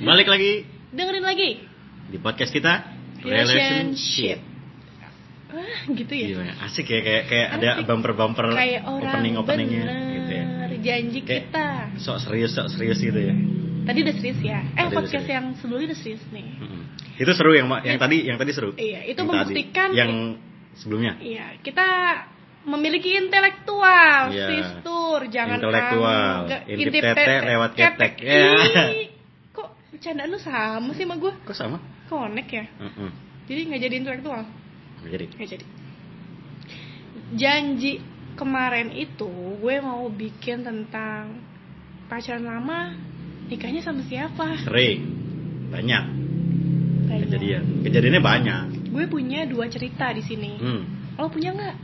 Balik lagi Dengerin lagi. di podcast kita Relationship. Wah, gitu ya. Gimana? Asik ya kayak kayak ada Asik. bumper-bumper Kayak orang opening openingnya bener. gitu ya. Janji Kayak kita. Sok serius sok serius gitu ya. Tadi udah serius ya. Eh, Tadi podcast yang sebelumnya udah serius nih. Mm-mm. Itu seru yang yang tadi yang tadi seru. Iya, itu Yang membuktikan tadi. yang sebelumnya. Iya, kita memiliki intelektual, Iya. sistur, jangan Intelektual. Intip tete lewat ketek. Ih, Kok bercandaan lu sama sih sama gue? Kok sama? Connect ya? Mm-mm. Jadi nggak jadi intelektual? Nggak Jadi Nggak jadi. Janji kemarin itu gue mau bikin tentang pacaran lama, nikahnya sama siapa? sering banyak Banyak. kejadian. Kejadiannya banyak. Gue punya dua cerita di sini. Hmm. Lo punya nggak?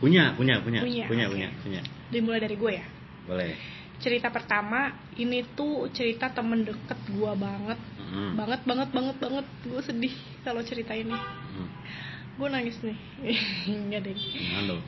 Punya, punya, punya, Punya, punya, oke. punya, punya. Dimulai dari gue ya. Boleh. cerita pertama ini tuh cerita temen deket gue banget Mm-mm. banget banget banget banget gue sedih kalau cerita ini Mm. gue nangis nih enggak deh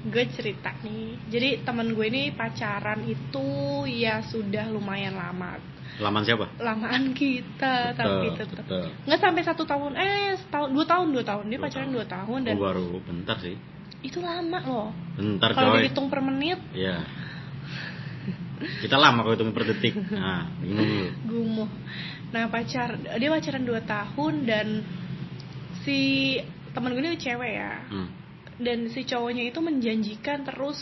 gue cerita nih jadi temen gue ini pacaran itu ya sudah lumayan lama Laman siapa? lamaan kita tapi Betul, tetap betul. nggak sampai satu tahun eh setahun dua tahun dua tahun dia Dua pacaran tahun. dua tahun dan Oh, baru bentar sih. Itu lama loh Bentar kalau dihitung per menit Iya. Kita lama kalau hitung per detik. Nah, bingung. Gumuh. Nah pacar dia pacaran 2 tahun dan si temen gue ini cewek ya. Hmm. Dan si cowoknya itu menjanjikan terus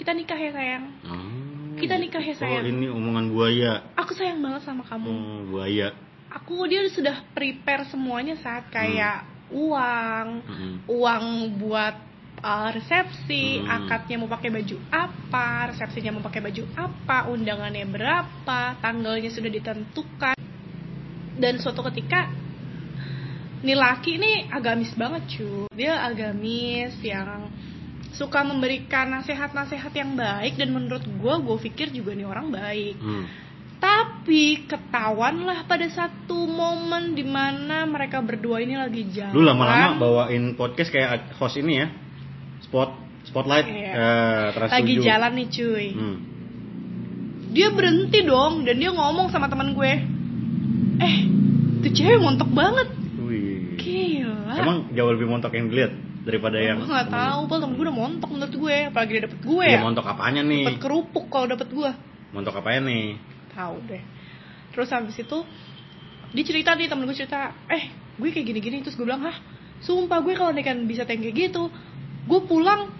kita nikah ya sayang. Oh. Kita nikah ya, sayang. Oh, ini omongan buaya. Aku sayang banget sama kamu. Oh, buaya. Aku dia sudah prepare semuanya saat kayak uang, Mm-mm. uang buat uh, resepsi, Hmm. akadnya mau pakai baju apa, resepsinya mau pakai baju apa, undangannya berapa, tanggalnya sudah ditentukan. Dan suatu ketika nih laki ini agamis banget cu dia agamis yang suka memberikan nasihat-nasihat yang baik dan menurut gue gue pikir juga nih orang baik Hmm. tapi ketahuan lah pada satu momen di mana mereka berdua ini lagi jalan Lu lama-lama bawain podcast kayak host ini ya. Spot spotlight Iya. eh, Trans lagi 7. jalan nih cuy Hmm. dia berhenti dong dan dia ngomong sama teman gue eh tuh cewek montok banget Wih. gila Emang jauh lebih montok yang dilihat daripada yang gue nggak tahu pal temen gue udah montok menurut gue apalagi dia dapet gue. Iya, ya montok apanya nih? dapet kerupuk kalau dapet gue Montok apanya nih? tahu deh terus habis itu dia cerita nih temen gue cerita eh gue kayak gini-gini terus gue bilang hah sumpah gue kalau kan bisa kayak gitu gue pulang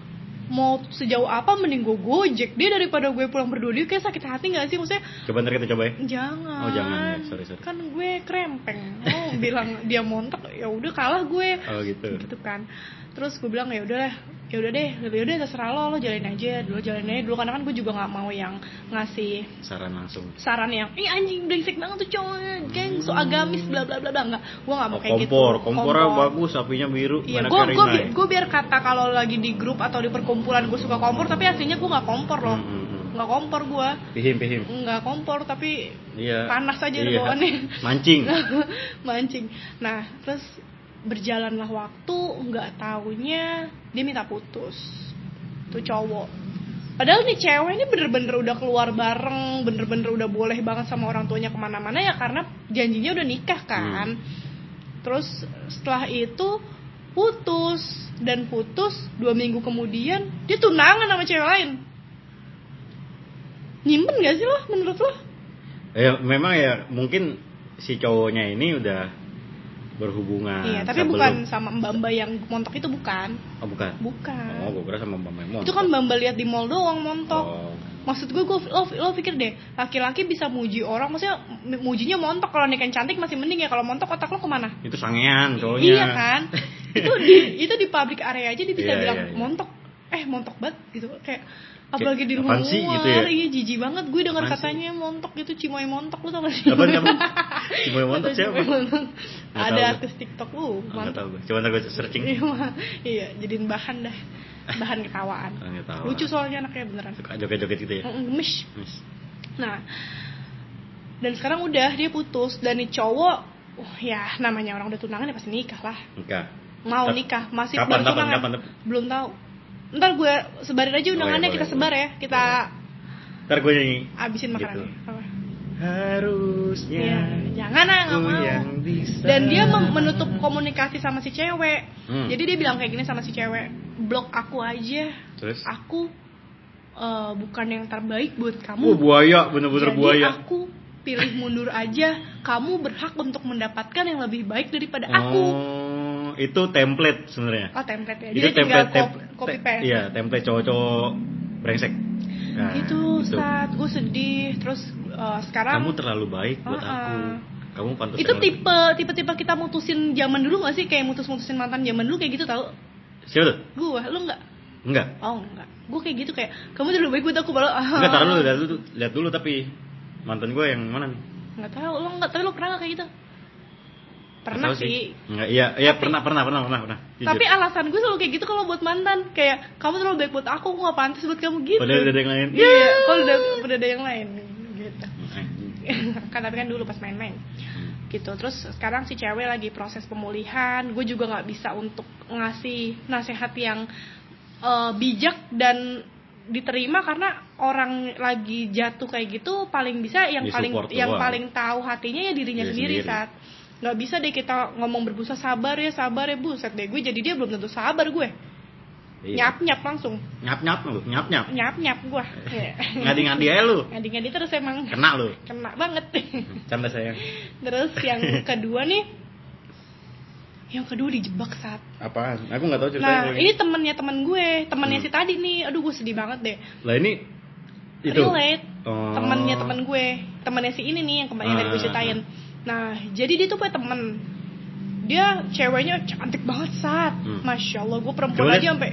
mau sejauh apa mending gue gojek dia daripada gue pulang berdua dia kayak sakit hati gak sih maksudnya Coba ntar kita coba ya. jangan Oh, jangan ya. Sorry, sorry. kan gue krempeng oh bilang dia montok ya udah kalah gue Oh gitu. gitu kan terus gue bilang ya udah ya udah deh ya udah terserah lo lo jalanin aja dulu jalanin aja dulu karena kan gue juga nggak mau yang ngasih Saran langsung. saran yang ih anjing brengsek banget tuh cowok geng so agamis bla bla bla bla enggak gue nggak mau Oh, kayak kompor, gitu kompornya bagus, sapinya biru, Iya, gue gue ya? gue biar kata kalau lagi di grup atau di perkumpulan gue suka kompor tapi aslinya gue nggak kompor loh Hmm, hmm, hmm. nggak kompor gue Pihim, pihim. nggak kompor tapi Iya. panas aja Iya. bawaannya Mancing. mancing nah terus berjalanlah waktu nggak taunya dia minta putus. Tuh cowok. Padahal nih cewek ini bener-bener udah keluar bareng bener-bener udah boleh banget sama orang tuanya ke mana-mana ya karena janjinya udah nikah kan. Terus setelah itu putus dan putus dua minggu kemudian dia tunangan sama cewek lain. Nyimpen gak sih lo menurut lo? Ya memang ya mungkin si cowoknya ini udah berhubungan. iya tapi sebelum- bukan sama mbak-mbak yang montok itu bukan Oh bukan. bukan Oh, gue kira sama Mbak Memon. itu kan mbak-mbak lihat di mall doang montok Oh. maksud gue, gue lo, lo pikir deh laki-laki bisa muji orang maksudnya mujinya montok kalau nikahin cantik masih mending ya kalau montok otak lo ke mana Itu sangean cowoknya. iya kan itu di itu di public area aja dia bisa Iya, bilang iya, iya. montok eh montok banget gitu kayak apalagi di luar sih gitu ya? iya jijik banget gue dengar sih? katanya montok gitu cimoy montok lu tau gak sih apaan? Cimoy montok siapa? Montok. Ada artis tiktok lu nggak tahu gue. Coba ntar gue searching. iya, iya jadiin bahan dah bahan ketawaan lucu soalnya anaknya beneran Suka joget-joget gitu ya. Gemes Yes. nah dan sekarang udah dia putus dan nih cowok oh ya namanya orang udah tunangan ya pasti nikah lah Nikah. mau nikah masih kapan, baru kapan, tunangan. kapan, kapan? belum tahu ntar gue sebarin aja undangannya boleh, kita sebar ya kita Ntar gue nyanyi. abisin Gitu. makanannya apa harusnya Ya, jangan ah nggak mau. bisa Dan dia menutup komunikasi sama si cewek. Hmm. Jadi dia bilang kayak gini sama si cewek, blok aku aja. terus Aku eh, bukan yang terbaik buat kamu. oh buaya bener-bener Jadi buaya aku pilih mundur aja. Kamu berhak untuk mendapatkan yang lebih baik daripada aku. oh itu template sebenarnya Oh template ya. itu Dia tinggal template copy te- paste. iya template cowok-cowok brengsek. Nah, Itu saat gue sedih. Terus eh, sekarang kamu terlalu baik buat Uh-uh. aku. kamu pantas itu tipe tipe tipe kita mutusin zaman dulu gak sih? Kayak mutus mutusin mantan zaman dulu kayak gitu tau? Siapa tuh? Gue lu nggak? Enggak oh enggak gue kayak gitu kayak kamu terlalu baik buat aku baru ah. Enggak taruh dulu lihat dulu lihat dulu tapi mantan gue yang mana nih? Nggak tahu lo nggak tapi lo pernah nggak kayak gitu pernah tahu sih, enggak iya iya Tapi- pernah pernah pernah pernah pernah. Jujur. tapi alasan gue selalu kayak gitu kalau buat mantan. Kayak kamu terlalu baik buat aku aku nggak pantas buat kamu gitu. Padahal udah ada yang lain. Iya kalau udah udah ada yang lain gitu. Kan tapi kan dulu pas main-main. Gitu. Terus sekarang si cewek lagi proses pemulihan. Gue juga nggak bisa untuk ngasih nasihat yang eh, bijak dan diterima karena orang lagi jatuh kayak gitu paling bisa yang Di paling yang doang. paling tahu hatinya ya dirinya Diri sendiri, sendiri. saat nggak bisa deh kita ngomong berbusa sabar ya sabar ya buset deh gue jadi dia belum tentu sabar gue Iya. nyap nyap langsung nyap nyap lu nyap nyap nyap nyap gue ngadi ngadi aja lu ngadi ngadi terus emang kena lu kena banget canda sayang Terus yang kedua nih, yang kedua dijebak saat. apaan aku nggak tahu ceritanya Nah ini temennya temen gue, temennya Hmm. si tadi nih. Aduh gue sedih banget deh. lah ini itu Relate. Oh. Temennya temen gue, temennya si ini nih yang kemarin tadi gue Ah. Nah jadi dia tuh punya temen. Dia ceweknya cantik banget saat. Hmm. Masya Allah gue perempuan Coba aja sampai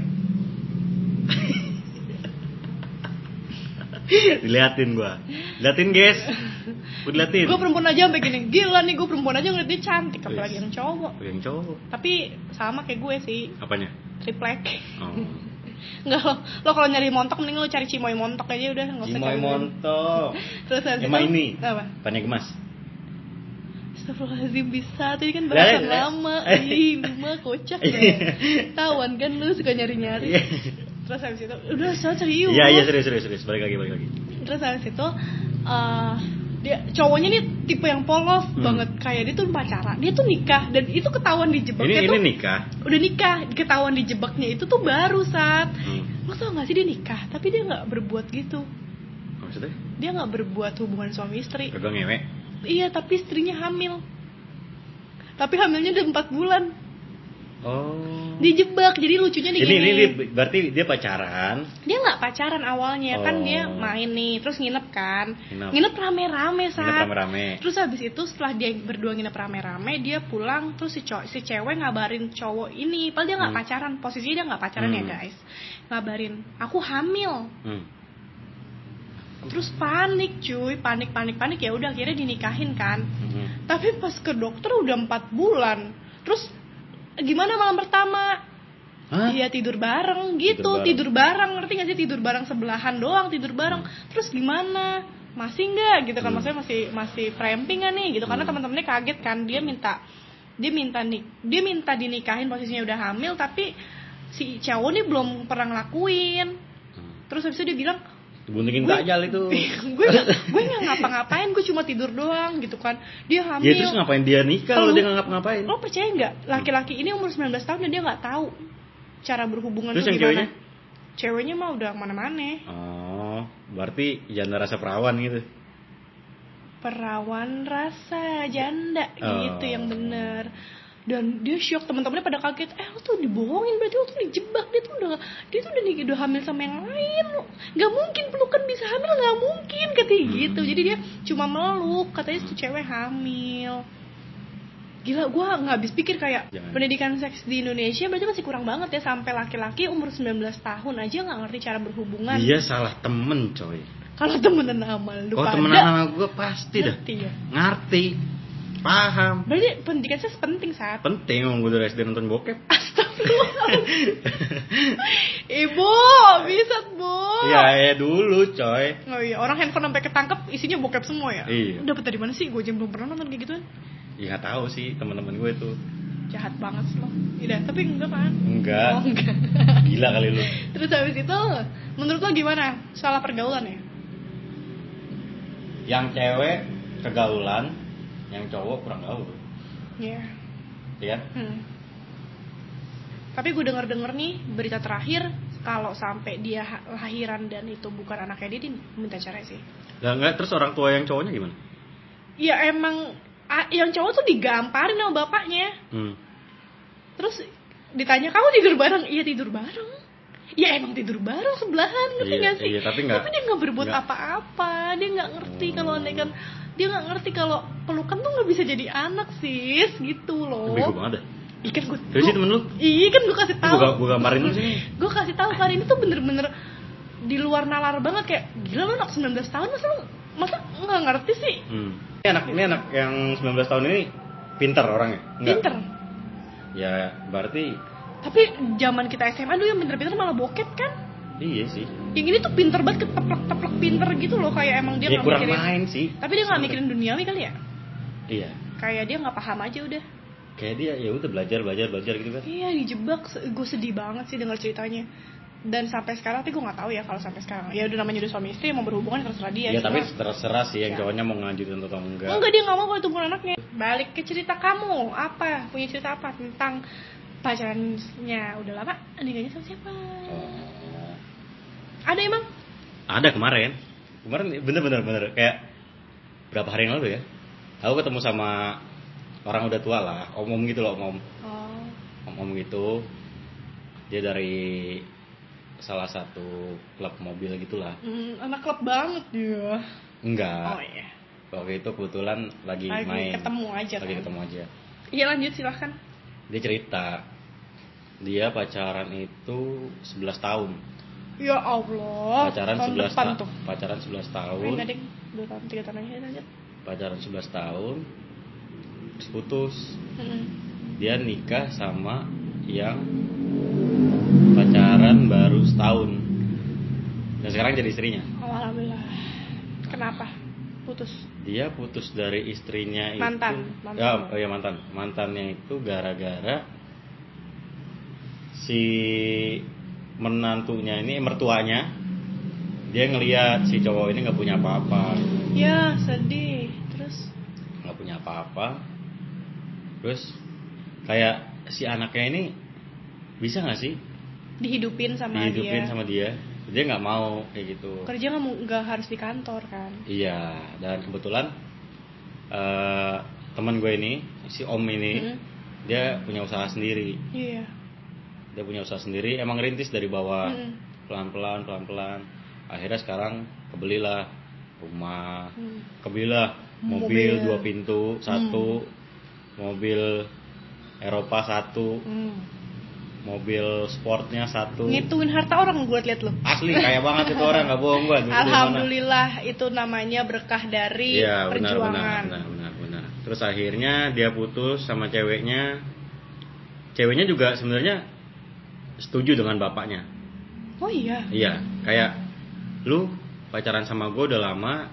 diliatin gua liatin guys gua diliatin gue perempuan aja sampai gini. Gila nih gue perempuan aja ngeliat dia cantik apalagi Wis. yang cowok. yang cowok Tapi sama kayak gue sih, apanya triplek. oh. Enggak lo, lo kalau nyari montok mending lo cari cimoy montok aja udah nggak usah Cimoy montok Terus habis itu ini apa? Panya gemas Astagfirullahaladzim bisa. Tadi kan Lah, bahasan lah. lama. Ih lu mah kocak deh. Tawan kan lu suka nyari-nyari. Terus habis itu Udah saya serius iya iya serius serius serius. Balik lagi balik lagi. Terus habis itu eh, dia cowoknya nih tipe yang polos Hmm. banget. Kayak dia tuh pacaran. Dia tuh nikah dan itu ketahuan ini dijebaknya ini tuh nikah? udah nikah. Ketahuan dijebaknya itu tuh baru saat hmm. lo tau gak sih dia nikah? Tapi dia nggak berbuat gitu. Maksudnya? Dia nggak berbuat hubungan suami istri. Kagak ngewe Iya, tapi istrinya hamil. Tapi hamilnya udah 4 bulan. oh Dijebak. Jadi lucunya nih ini gini. ini dia- berarti dia pacaran Dia nggak pacaran awalnya, kan Oh. dia main nih, terus nginep kan. Nginep. Nginep rame-rame nginep saat. rame-rame Terus habis itu setelah dia berdua nginep rame-rame, dia pulang terus si cowok, si cewek ngabarin cowok ini, padahal dia nggak Hmm. pacaran, posisinya dia nggak pacaran ya Hmm. guys. Ngabarin, aku hamil. hmm. Terus panik cuy, panik panik panik ya udah akhirnya dinikahin kan. Hmm. Tapi pas ke dokter udah empat bulan. Terus gimana malam pertama? Hah? Iya tidur bareng gitu, Tidur tidur bareng. bareng. ngerti gak sih tidur bareng sebelahan doang tidur bareng. Terus gimana? Masih nggak gitu kan? Hmm. Maksudnya masih masih premping kan nih gitu karena Hmm. teman-temannya kaget kan dia minta dia minta nik dia minta dinikahin posisinya udah hamil tapi si cowok nih belum pernah ngelakuin. Hmm. Terus habis itu dia bilang Buntingin Gue- kajal itu. Gue gue nggak ngapa-ngapain gue cuma tidur doang gitu kan. Dia hamil. Ya terus ngapain? Dia nikah kalau dia nggak ngapa-ngapain. Lo percaya nggak? Laki-laki ini umur 19 tahun dan dia nggak tahu cara berhubungan Terus tuh yang gimana. ceweknya? ceweknya mah udah mana-mana oh berarti janda rasa perawan gitu. Perawan rasa janda. Oh. gitu yang bener dan dia shock teman-temannya pada kaget. Eh lo tuh dibohongin berarti lo tuh dijebak. Dia tuh udah dia tuh udah nih udah hamil sama yang lain. Lo nggak mungkin pelukan bisa hamil nggak mungkin katanya Hmm. gitu. Jadi dia cuma meluk katanya tuh cewek hamil. Gila gue nggak habis pikir kayak Jangan. pendidikan seks di Indonesia berarti masih kurang banget ya sampai laki-laki umur 19 tahun aja nggak ngerti cara berhubungan. Dia salah temen coy. Kalau temenan sama lu kalau pada temenan sama gue pasti dah. Ngerti ya. Ngerti paham berarti pendidikan seks penting saat penting emang gue dari SD nonton bokep Ibu, bisa bu. ya ya dulu coy Oh iya, orang handphone sampai ketangkep isinya bokep semua ya. Iya. Dapat dari mana sih? Gue aja belum pernah nonton kayak gituan. ya nggak tahu sih teman-teman gue tuh Jahat banget sih lo. Iya, tapi enggak kan? enggak Oh, enggak. gila kali lu Terus habis itu, menurut lo gimana? Salah pergaulan ya? yang cewek kegaulan yang cowok kurang gaul Iya. ya Hmm. Tapi gue denger denger nih berita terakhir kalau sampai dia lahiran dan itu bukan anaknya dia, dia minta cerai sih. Lah enggak terus orang tua yang cowoknya gimana Ya emang yang cowok tuh digamparin sama bapaknya. hmm. Terus ditanya kamu tidur bareng? Iya tidur bareng. Ya emang tidur bareng sebelahan ngerti Iya, gak sih? iya, tapi nggak- dia nggak berbuat apa-apa. Dia nggak ngerti kalau Oh. andai kan dia nggak ngerti kalau pelukan tuh nggak bisa jadi anak sis gitu loh. bego banget dah Iya kan gue. Terus sih temen lu? Iya kan gue kasih Lu tahu. gua- gua gambarin dulu sini. Gue kasih tahu kali ini tuh bener-bener di luar nalar banget kayak gila lu anak 19 tahun masa lu masa nggak ngerti sih? hmm. ini anak ini anak yang 19 tahun ini pinter orangnya Enggak? Pinter. ya berarti Tapi zaman kita SMA dulu yang pinter-pinter malah bokep kan? Iya sih Yang ini tuh pinter banget keteplak-teplak pinter gitu loh kayak emang dia ya kurang mikirin. main sih Tapi dia nggak mikirin duniawi kali ya? iya Kayak dia nggak paham aja udah. kayak dia ya udah belajar belajar belajar gitu kan Iya dijebak, gue sedih banget sih dengar ceritanya. Dan sampai sekarang, tapi gue nggak tahu ya kalau sampai sekarang. Ya udah namanya udah suami istri mau berhubungan terserah dia. ya tapi terserah sih yang Ya. cowoknya mau ngajutin atau enggak Enggak dia nggak mau kalau bukan anaknya. Balik ke cerita kamu, apa? Punya cerita apa tentang pacarannya udah lama? Nikahnya sama siapa? Oh. Ada emang? ada kemarin. Kemarin bener bener kayak berapa hari yang lalu ya? Aku ketemu sama orang udah tua lah om om gitu loh om om Oh, om om gitu. Dia dari salah satu klub mobil gitulah. Hmm, anak klub banget dia. enggak. Oh iya. waktu itu kebetulan lagi, Lagi main. ketemu aja lagi kan? ketemu aja. Iya lanjut silahkan. dia cerita. Dia pacaran itu 11 tahun Ya Allah. pacaran tahun 11 depan ta- tuh. pacaran 11 tahun Main adek dua tahun tiga tahun lagi lanjut. pacaran 11 tahun terus putus Mm-mm. dia nikah sama yang pacaran baru setahun dan sekarang jadi istrinya Oh, Alhamdulillah. Kenapa? Putus. dia putus dari istrinya itu Mantan, mantan. ya oh ya mantan mantannya itu gara-gara si menantunya ini mertuanya dia ngelihat si cowok ini nggak punya apa-apa Ya sedih. Terus nggak punya apa-apa terus kayak si anaknya ini bisa nggak sih dihidupin sama dihidupin dia. sama dia dia nggak mau kayak gitu Kerja nggak harus di kantor kan? iya dan kebetulan eh teman gue ini si om ini Mm-mm. dia punya usaha sendiri Iya. Dia punya usaha sendiri emang rintis dari bawah Mm-mm. pelan-pelan pelan-pelan akhirnya sekarang kebelilah rumah Hmm. kebelilah mobil, Mobil. dua pintu satu mobil Eropa satu Hmm. mobil sportnya satu Ngitungin harta orang gue liat lo. asli kaya banget itu orang nggak bohong mana. Alhamdulillah itu namanya berkah dari Iya benar benar perjuangan. benar benar benar. Terus akhirnya dia putus sama ceweknya. Ceweknya juga sebenarnya setuju dengan bapaknya. Oh iya. Iya, kayak lu pacaran sama gue udah lama,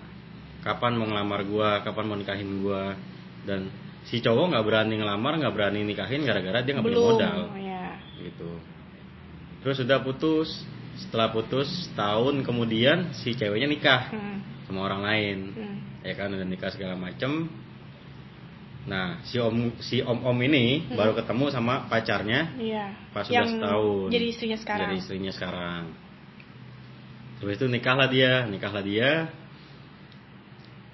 kapan mau ngelamar gua, kapan mau nikahin gua dan si cowok nggak berani ngelamar, nggak berani nikahin gara-gara dia nggak punya modal Ya. gitu. Terus udah putus, setelah putus tahun kemudian si ceweknya nikah Hmm. sama orang lain Hmm. ya kan udah nikah segala macem nah si om si om om ini Hmm. baru ketemu sama pacarnya Iya. pas Yang 11 tahun Jadi istrinya sekarang. jadi istrinya sekarang terus itu nikahlah dia nikahlah dia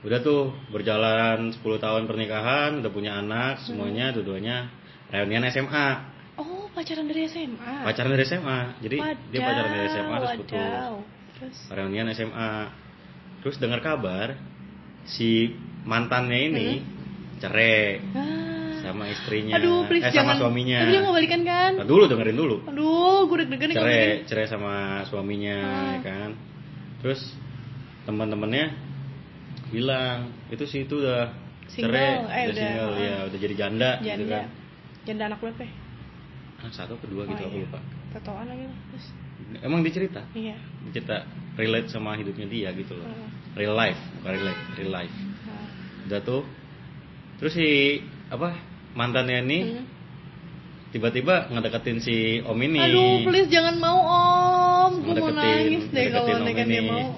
udah tuh berjalan 10 tahun pernikahan udah punya anak semuanya dua-duanya reunian SMA Oh pacaran dari SMA. pacaran dari SMA jadi dia pacaran dari SMA terus putus wadaw. Terus. reunian SMA terus dengar kabar si mantannya ini cerai Ah. sama istrinya Aduh, please eh sama jangan. suaminya Tapi dia mau balikan kan? Nah, dulu dengerin dulu Aduh, gue deg-degan nih cerai dengerin. cerai sama suaminya Ah. ya kan terus teman-temannya bilang itu sih itu udah Single, cerai eh, udah udah, single ah. ya udah jadi janda, gitu Janda. kan Janda anak berapa ya? anak satu kedua gitu Oh, aku iya. lupa Tatoan lagi. Terus. emang dicerita Iya. dicerita relate sama hidupnya dia gitu loh Hmm. real life bukan relate real life Nah. udah tuh terus si apa mantannya ini Hmm. tiba-tiba ngedeketin si om ini Aduh, please jangan mau om. Gue mau nangis deh kalau ngedeketin om andai kan dia ini. mau.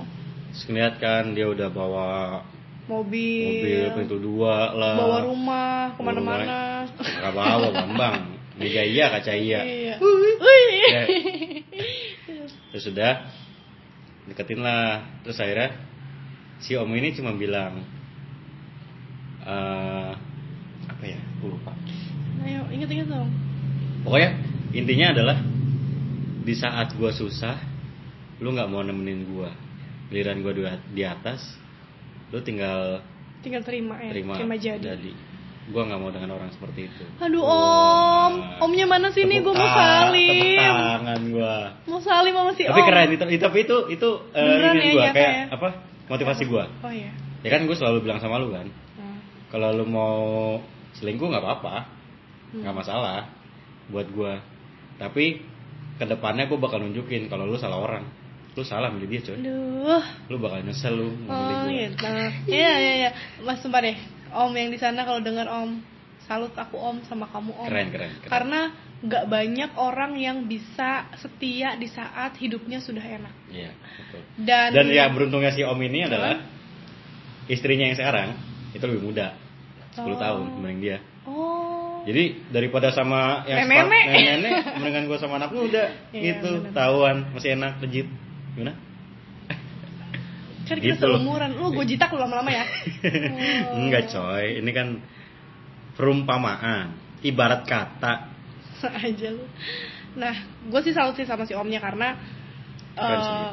terus ngeliat kan dia udah bawa mobil, mobil pintu dua lah bawa rumah ke mana-mana nggak bawa bambang meja iya kaca iya. Wih. Ya. terus sudah deketin lah terus akhirnya si om ini cuma bilang eh apa ya aku lupa Ayo, inget-inget dong. pokoknya intinya adalah di saat gua susah lu nggak mau nemenin gua giliran gua di- atas lu tinggal Tinggal terima ya, terima, jadi. gua nggak mau dengan orang seperti itu Aduh Wah. om, omnya mana sih nih? Gue mau salim. tangan gua Mau salim sama si tapi om. keren itu tapi itu itu eh, Beneran ini ya, gua nyata kayak ya? apa motivasi gua Oh iya. ya kan gue selalu bilang sama lu kan Nah, kalau lu mau selingkuh nggak apa-apa Hmm. Nggak masalah buat gua tapi ke depannya gue bakal nunjukin kalau lu salah orang lu salah milih dia coy Aduh. lu bakal nyesel lu Oh gitu. Iya iya iya. Mas sumpah deh. Om yang di sana kalau dengar om, salut aku om sama kamu om. keren keren keren Karena nggak banyak orang yang bisa setia di saat hidupnya sudah enak. iya betul Dan dan ya beruntungnya si om ini adalah istrinya yang sekarang itu lebih muda 10 Oh. tahun dibanding dia Oh. Jadi daripada sama yang Nenek-nenek. sepa- nenek mendingan gue sama anak muda Iya, itu bener. tahuan masih enak legit gimana kan kita gitu. seumuran. Lu gue jitak lu lama-lama ya. Oh. enggak coy ini kan perumpamaan ibarat kata aja lu. Nah, gue sih salut sih sama si omnya karena Keren eh,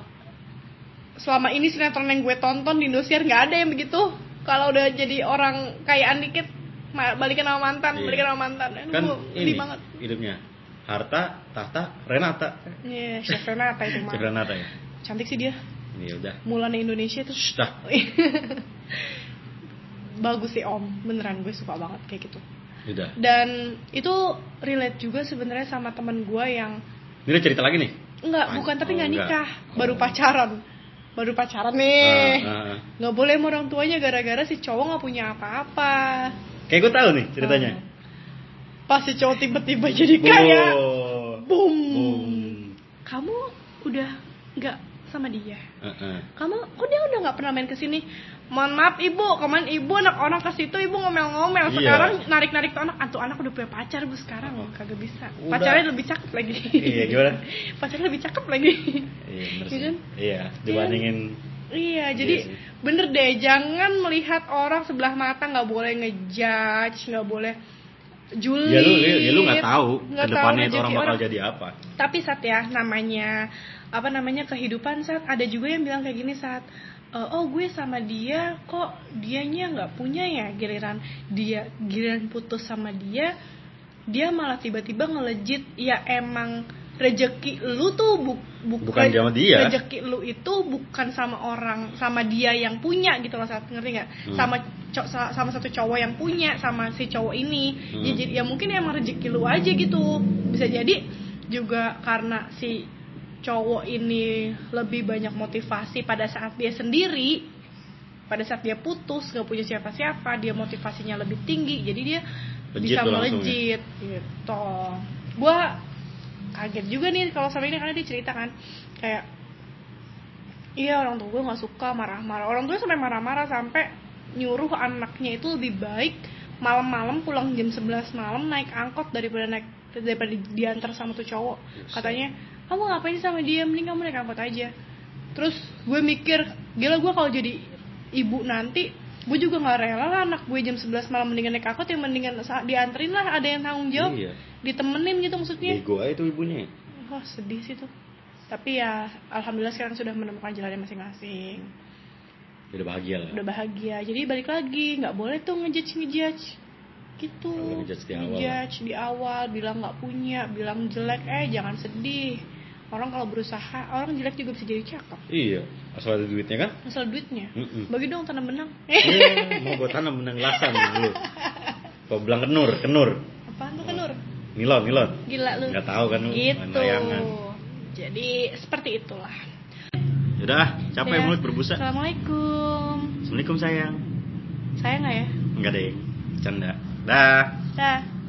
selama ini sinetron yang gue tonton di Indosiar nggak ada yang begitu. Kalau udah jadi orang kayaan dikit, balikan sama mantan, Iya. balikan sama mantan. Aduh, kan ini banget. hidupnya harta tahta Renata Iya, Chef Renata itu mah. Chef Renata ya Cantik sih dia. ya udah Mulanya Indonesia tuh. Shh, dah. Bagus sih om, beneran gue suka banget kayak gitu. udah Dan itu relate juga sebenarnya sama temen gue yang ini udah cerita lagi nih Enggak, Pan- bukan tapi oh, nggak enggak. nikah, baru Oh. pacaran. Baru pacaran nih. Ah, ah, ah. Nggak boleh sama orang tuanya gara-gara si cowok nggak punya apa-apa. Kayak gue tahu nih ceritanya Oh. Pas si cowok tiba-tiba jadi kaya, Boom. boom. Kamu udah nggak sama dia. Ah, ah. Kamu, kok dia udah nggak pernah main ke sini? Mohon maaf ibu, kemarin ibu anak orang ke situ ibu ngomel-ngomel. Iya. Sekarang narik-narik tuh anak, tuh anak udah punya pacar bu sekarang Oh. kagak bisa. Udah. Pacarnya lebih cakep lagi. Iya, gimana? Pacarnya lebih cakep lagi. iya bener Iya sih kan? iya dibandingin Iya, jadi sih. bener deh, jangan melihat orang sebelah mata nggak boleh ngejudge, nggak boleh julid. ya lu ya, ya lu nggak tahu nggak ke depannya tahu itu orang bakal jadi apa Tapi saat ya namanya apa namanya kehidupan saat ada juga yang bilang kayak gini saat "Eh, oh gue sama dia kok dianya nggak punya ya giliran dia giliran putus sama dia dia malah tiba-tiba ngelejit ya emang rejeki lu tuh bu- bu- Bukan sama dia. rejeki lu itu bukan sama orang sama dia yang punya gitu loh saat ngerti nggak Hmm. sama co- sa- sama satu cowok yang punya sama si cowok ini Hmm. ya, jadi- ya mungkin emang rezeki lu aja gitu bisa jadi juga karena si cowok ini lebih banyak motivasi pada saat dia sendiri pada saat dia putus nggak punya siapa-siapa dia motivasinya lebih tinggi jadi dia Legit bisa ya? melejit gitu gua kaget juga nih kalau sama ini karena dia cerita kan kayak iya orang tua gue nggak suka marah-marah. Orang tua sampai marah-marah sampai nyuruh anaknya itu lebih baik malam-malam pulang jam 11 malam naik angkot daripada naik daripada diantar sama tuh cowok. Katanya kamu ngapain sama dia? Mending kamu naik angkot aja. Terus gue mikir gila gue kalau jadi ibu nanti gue juga nggak rela lah anak gue jam 11 malam mendingan naik angkot yang mendingan dianterin lah ada yang tanggung jawab. Iya. ditemenin gitu maksudnya. Aja tuh ibunya. Wah sedih sih tuh. Tapi ya alhamdulillah sekarang sudah menemukan jalannya masing-masing. Udah bahagia lah. Udah bahagia. Jadi balik lagi nggak boleh tuh ngejudge ngejudge. Gitu. Ngejudge di awal. Ngejudge di awal bilang nggak punya bilang jelek eh jangan sedih orang kalau berusaha orang jelek juga bisa jadi cakep. Iya asal ada duitnya kan? Asal duitnya. Mm-mm. bagi dong tanam benang. Eh, mau gue tanam benang lasan dulu kau bilang kenur kenur. Apaan tuh kenur? Nilon nilon. Gila lu. Nggak tahu kan gitu. layangan. Jadi seperti itulah. Yaudah, ah, capek Ya. mulut berbusa. assalamualaikum. Assalamualaikum sayang. saya nggak ya? Enggak deh, bercanda. Dah. dah